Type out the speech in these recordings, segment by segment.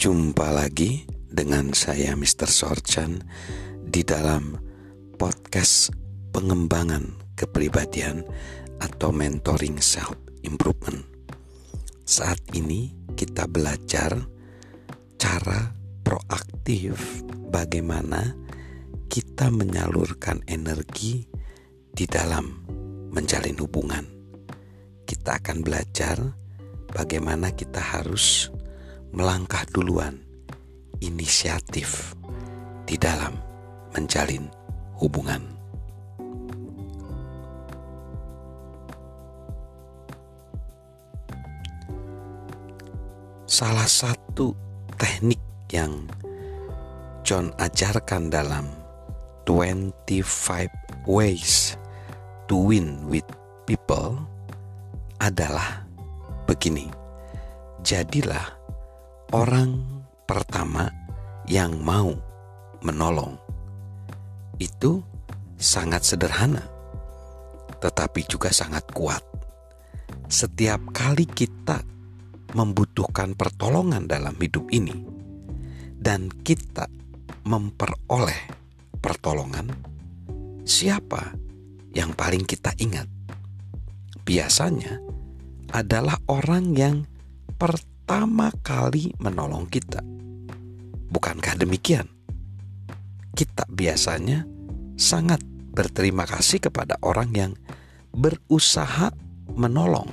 Jumpa lagi dengan saya Mr. Sorchan di dalam podcast pengembangan kepribadian atau mentoring self improvement. Saat ini kita belajar cara proaktif bagaimana kita menyalurkan energi di dalam menjalin hubungan. Kita akan belajar bagaimana kita harus melangkah duluan inisiatif di dalam menjalin hubungan. Salah satu teknik yang John ajarkan dalam 25 Ways to Win with People adalah begini. Jadilah orang pertama yang mau menolong. Itu sangat sederhana, tetapi juga sangat kuat. Setiap kali kita membutuhkan pertolongan dalam hidup ini, dan kita memperoleh pertolongan, siapa yang paling kita ingat? Biasanya adalah orang yang pertama kali menolong kita. Bukankah demikian? Kita biasanya sangat berterima kasih kepada orang yang berusaha menolong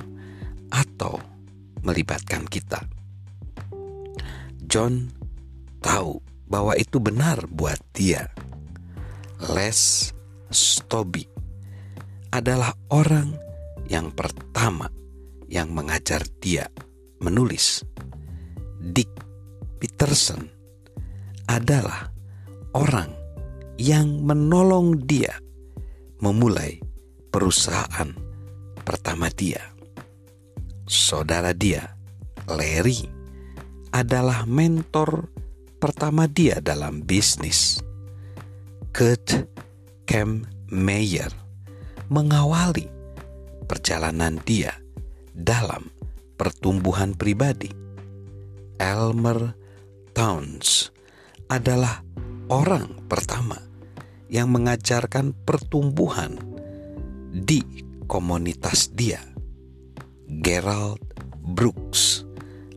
atau melibatkan kita. John tahu bahwa itu benar buat dia. Les Stoby adalah orang yang pertama yang mengajar dia menulis. Dick Peterson adalah orang yang menolong dia memulai perusahaan pertama dia. Saudara dia, Larry, adalah mentor pertama dia dalam bisnis. Kurt Kemp Mayer mengawali perjalanan dia dalam pertumbuhan pribadi. Elmer Towns adalah orang pertama yang mengajarkan pertumbuhan di komunitas dia. Gerald Brooks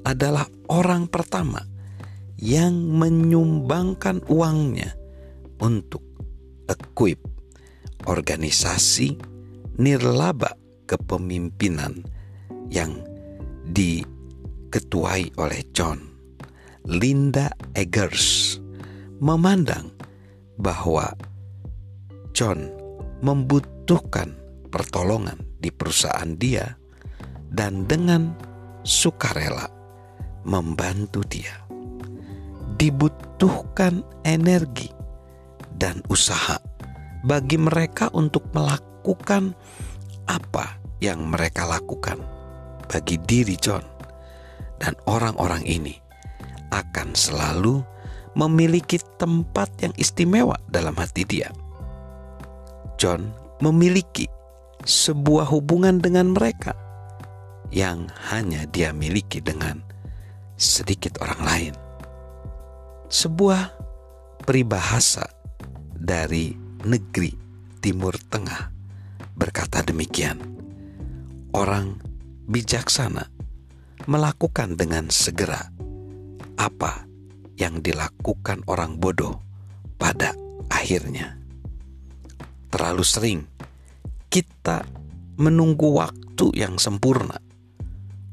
adalah orang pertama yang menyumbangkan uangnya untuk equip organisasi nirlaba kepemimpinan yang diketuai oleh John. Linda Eggers memandang bahwa John membutuhkan pertolongan di perusahaan dia dan dengan sukarela membantu dia. Dibutuhkan energi dan usaha bagi mereka untuk melakukan apa yang mereka lakukan bagi diri John dan orang-orang ini akan selalu memiliki tempat yang istimewa dalam hati dia. John memiliki sebuah hubungan dengan mereka yang hanya dia miliki dengan sedikit orang lain. Sebuah peribahasa dari negeri Timur Tengah berkata demikian: "Orang bijaksana melakukan dengan segera apa yang dilakukan orang bodoh pada akhirnya." Terlalu sering kita menunggu waktu yang sempurna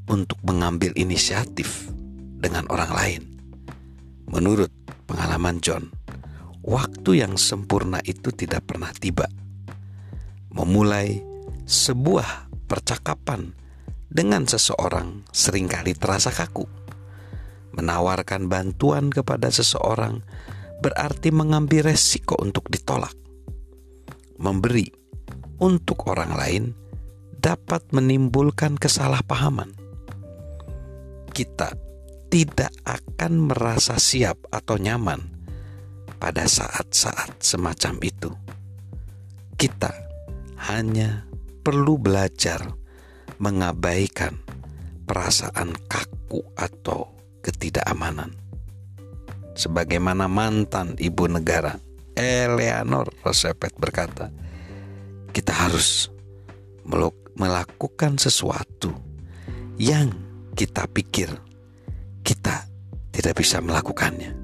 untuk mengambil inisiatif dengan orang lain. Menurut pengalaman John, waktu yang sempurna itu tidak pernah tiba. Memulai sebuah percakapan dengan seseorang sering kali terasa kaku. Menawarkan bantuan kepada seseorang berarti mengambil resiko untuk ditolak memberi untuk orang lain dapat menimbulkan kesalahpahaman. Kita tidak akan merasa siap atau nyaman pada saat-saat semacam itu. Kita hanya perlu belajar mengabaikan perasaan kaku atau ketidakamanan. sebagaimana mantan ibu negara Eleanor Roosevelt berkata, kita harus melakukan sesuatu yang kita pikir kita tidak bisa melakukannya.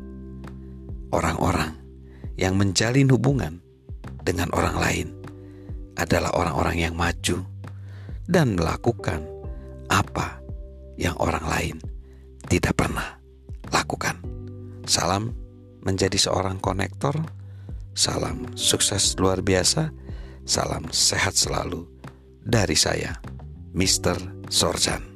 Orang-orang yang menjalin hubungan dengan orang lain adalah orang-orang yang maju dan melakukan apa yang orang lain tidak pernah lakukan. Salam menjadi seorang konektor. Salam sukses luar biasa. Salam sehat selalu dari saya, Mr. Sorjan.